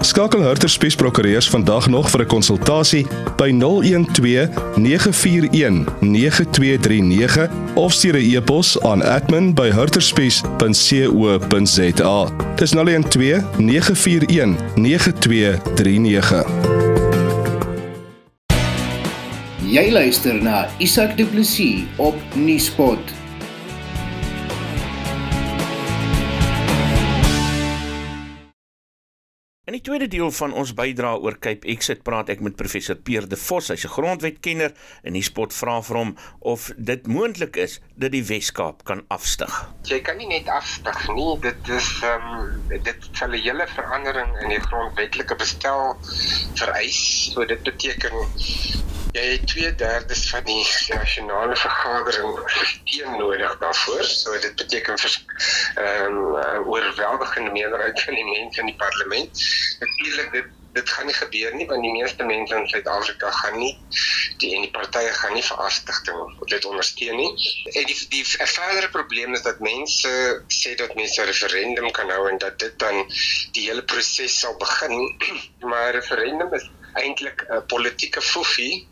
Skakel Hurter Spies Prokureurs vandag nog vir 'n konsultasie by 012 941 9239 of stuur 'n e-pos aan admin@hurterspies.co.za. Dis 012 941 9239. Jy luister na Isak Du Plessis op Nieuwspot. In die tweede deel van ons bydrae oor Cape Exit praat ek met professor Peer De Vos, hy's 'n grondwetkenner en die spot vra vir hom of dit moontlik is dat die Wes-Kaap kan afstyg. Jy kan nie net afstyg nie, dit is ehm um, dit sal 'n hele verandering in die grondwetlike bestel vereis. So dit beteken jy het 2/3 van die nasionale vergadering teen nodig daarvoor. So dit beteken ehm um, oorweldigende meerderheid van die mense in die parlement natuurlik dit dit gaan nie gebeur nie want die meeste mense in Suid-Afrika gaan nie die en die partye gaan nie verastigting dit ondersteun nie. En die die verdere probleem is dat mense sê dat mense 'n referendum kan hou en dat dit dan die hele proses sal begin. maar 'n referendum is eintlik 'n politieke foefie.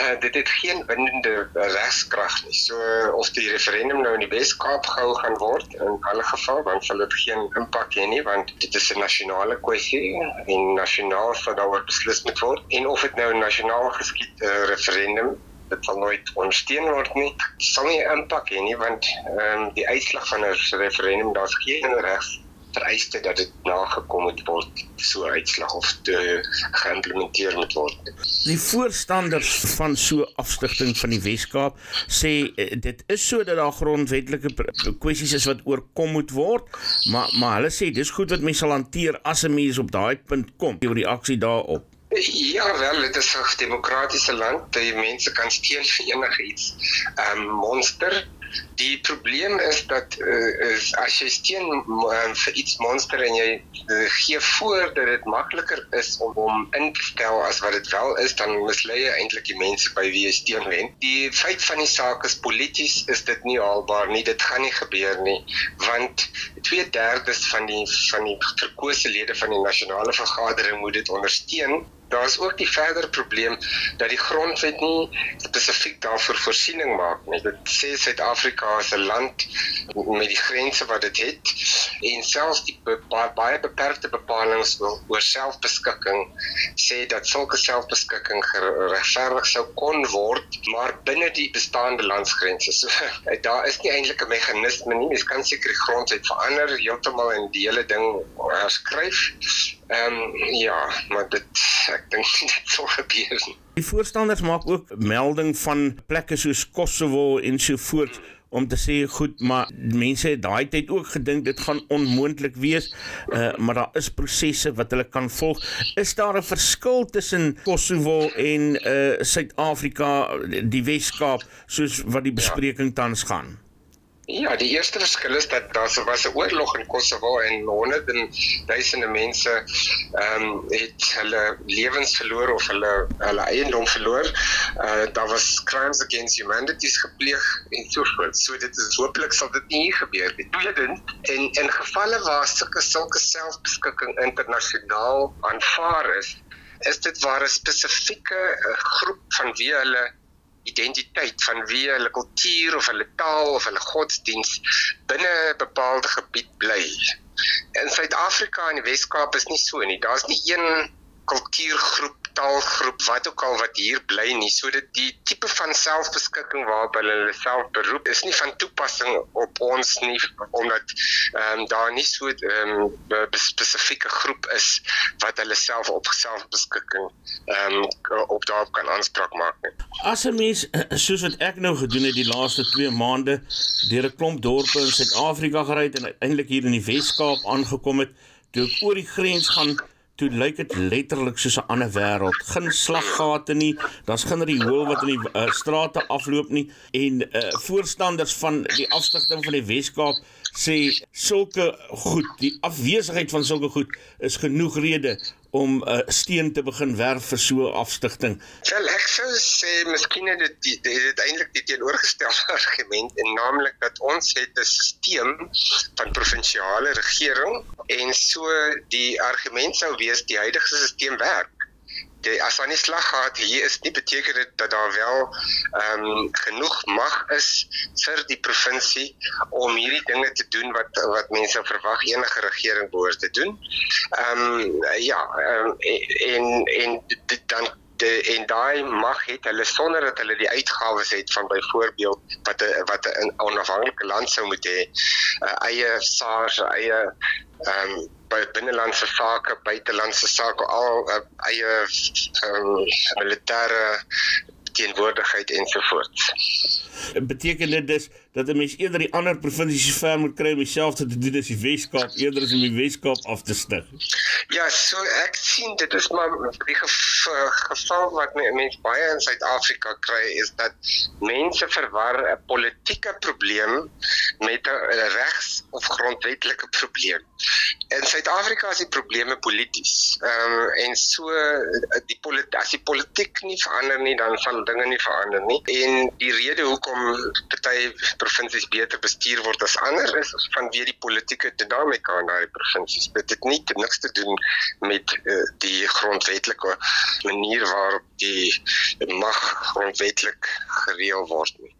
Uh dit het geen bindende regskrag nie. So of die referendum nou in die Wes-Kaap gehou gaan word in alle geval dan sal dit geen impak hê nie want dit is 'n nasionale kwessie en nasionaal sal daaroor beslis moet word. En of dit nou nasionaal geskied uh, referendum dit sal nooit ondersteun word nie. Sal nie impak hê nie want ehm um, die uitslag van 'n referendum daar's geen regs vereiste dat dit nagekom moet word so uitslag of te geïmplementeer moet word. Die voorstanders van so afstigting van die Wes-Kaap sê eh, dit is sodat daar grondwetlike kwessies is wat oorkom moet word, maar maar hulle sê dis goed wat mense sal hanteer as 'n mens op daai punt kom. Die reaksie daarop Ja, wel, dit is 'n demokratiese land. Die mense kan steun vir enigiets. Ehm um, monster Die probleem is dat uh, is as jy steen uh, vir iets monster en jy uh, gee voor dat dit makliker is om hom in te stel as wat dit wel is, dan mislei jy eintlik die mense by wie jy steen wen. Die feit van die saak is polities is dit nie haalbaar nie. Dit gaan nie gebeur nie want 2/3 van die van die verkose lede van die nasionale vergadering moet dit ondersteun Daar is ook die verdere probleem dat die grondwet nie spesifiek daarvoor voorsiening maak nie. Dit sê Suid-Afrika is 'n land met die grense wat dit het en selfs die baie beperkte bepalinge oor selfbeskikking sê dat sulke selfbeskikking geregverdig sou kon word, maar binne die bestaande landsgrense. So daar is nie eintlik 'n meganisme nie. Mens kan seker die grondwet verander heeltemal en die hele ding herskryf. Ehm um, ja, maar dit ek dink dit sou gebeur. Die voorstanders maak ook melding van plekke soos Kosovo en so voort om te sê goed, maar mense het daai tyd ook gedink dit gaan onmoontlik wees. Uh maar daar is prosesse wat hulle kan volg. Is daar 'n verskil tussen Kosovo en uh Suid-Afrika, die Wes-Kaap soos wat die bespreking tans gaan? Ja, die eerste verskil is dat daar was 'n oorlog in Kosovo en honderde en duisende mense ehm um, het hulle lewens verloor of hulle hulle eiendom verloor. Uh daar was crimes against humanity gepleeg en so voort. So dit is hopelik sal dit nie gebeur nie. Tweedens, en in gevalle waar sulke sulke selfbeskikking internasionaal aanvaar is, is dit waar 'n spesifieke uh, groep van wie hulle identiteit van wie hulle kultuur of hulle taal of hulle godsdiens binne 'n bepaalde gebied bly. In Suid-Afrika en die Wes-Kaap is nie so nie. Daar's nie een kultuurgroep taalgroep wat ook al wat hier bly nie sodat die tipe van selfbeskikking waarop hulle hulle self beroep is nie van toepassing op ons nie omdat ehm um, daar nie so 'n um, ehm, spesifieke groep is wat hulle self op selfbeskikking ehm um, op daarop kan aanspraak maak nie. As 'n mens soos wat ek nou gedoen het die laaste 2 maande deur 'n klomp dorpe in Suid-Afrika gery het en uiteindelik hier in die Wes-Kaap aangekom het, toe ek oor die grens gaan toe lyk dit letterlik soos 'n ander wêreld. Geen slaggate nie, daar's geen riool wat in die uh, strate afloop nie en uh, voorstanders van die afstigting van die Weskaap sê sulke goed, die afwesigheid van sulke goed is genoeg rede om 'n uh, steen te begin werf vir so 'n afstigting. Wel ek sou sê miskien het dit dit, dit eintlik die teenoorgestelde argument en naamlik dat ons het 'n stelsel van provinsiale regering en so die argument sou wees die huidige stelsel werk die as aan die slag gehad hier is nie beteken dit dat daar wel ehm um, genoeg mag is vir die provinsie om hierdie dinge te doen wat wat mense verwag enige regering behoort te doen. Ehm um, ja, um, en en dit dan de, en daai mag het hulle sonder dat hulle die uitgawes het van byvoorbeeld wat 'n wat 'n onafhanklike land sou moet hê, uh, eie SARS, eie ehm um, by binnelandse sake, buitelandse sake, al uh, eie um, militêre teenwoordigheid ensovoorts. Beteken dit dus dat 'n mens eerder die ander provinsies se ver moet kry om dieselfde te doen as die Weskaap eerder as om die Weskaap af te stig? Ja, so ek sien dit is maar die geval wat mense baie in Suid-Afrika kry is dat mense verwar 'n politieke probleem met 'n regs of grondwetlike probleem. In Suid-Afrika is die probleme polities. Ehm um, en so die politiek as die politiek nie verander nie dan sal dinge nie verander nie. En die rede hoekom party provinsies beter bestuur word as ander is vanweë die politieke dinamika in daai provinsies. Dit het nie niks te doen met uh, die grondwetlike manier waarop die mag grondwetlik gereël word nie.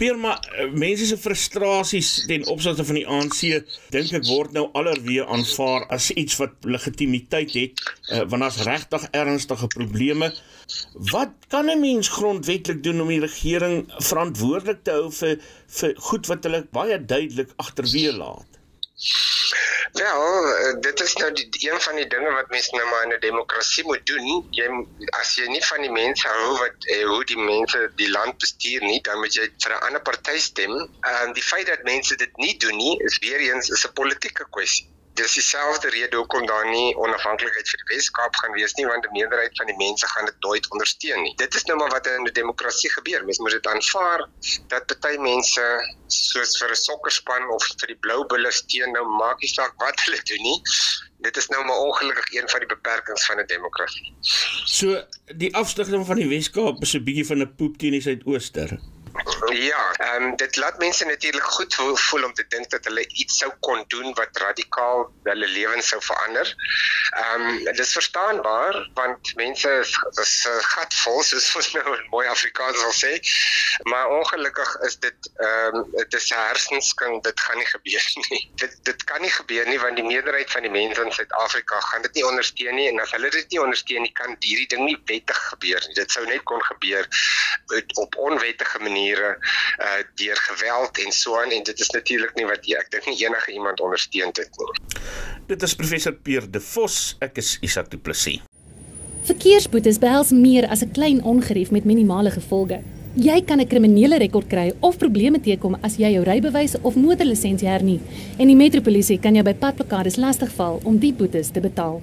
Pierma, eh, mense se frustrasies ten opsigte van die ANC dink ek word nou allerweer aanvaar as iets wat legitimiteit het, uh, want daar's regtig ernstige probleme. Wat kan 'n mens grondwetlik doen om die regering verantwoordelik te hou vir vir goed wat hulle baie duidelik agterweë laat? Wel, eh, dit is nou die, een van die dinge wat mense nou maar in 'n demokrasie moet doen. Jy as jy nie van die mense hou wat eh, hoe die mense die land bestuur nie, dan moet jy vir 'n ander party stem. En uh, die feit dat mense dit nie doen nie, is weer eens 'n politieke kwessie dis dieselfde rede hoekom daar nie onafhanklikheid vir die Weskaap gaan wees nie want die meerderheid van die mense gaan dit nooit ondersteun nie. Dit is nou maar wat in 'n demokrasie gebeur. Mens moet dit aanvaar dat party mense soos vir 'n sokkerspan of vir die Blou Bulle steun nou maak nie saak wat hulle doen nie. Dit is nou maar ongelukkig een van die beperkings van 'n demokrasie. So die afstigting van die Weskaap is 'n bietjie van 'n poep teen die Suidooster. Ja, ehm um, dit laat mense natuurlik goed voel om te dink dat hulle iets sou kon doen wat radikaal hulle lewens sou verander. Ehm um, dit is verstaanbaar want mense is, is gatvol soos ons nou in mooi Afrikaans sal sê. Maar ongelukkig is dit ehm um, dit is hersensking, dit gaan nie gebeur nie. Dit dit kan nie gebeur nie want die meerderheid van die mense in Suid-Afrika gaan dit nie ondersteun nie en as hulle dit nie ondersteun nie kan hierdie ding nie wettig gebeur nie. Dit sou net kon gebeur op onwettige maniere uh deur geweld en so aan en dit is natuurlik nie wat ek dink nie enige iemand ondersteun dit nie. Dit is professor Peer De Vos, ek is Isak Du Plessis. Verkeersboetes behels meer as 'n klein ongerief met minimale gevolge. Jy kan 'n kriminele rekord kry of probleme teekom as jy jou rybewys of motorlisensie hernie en die metropolisie kan jou by padblokkades lastigval om die boetes te betaal.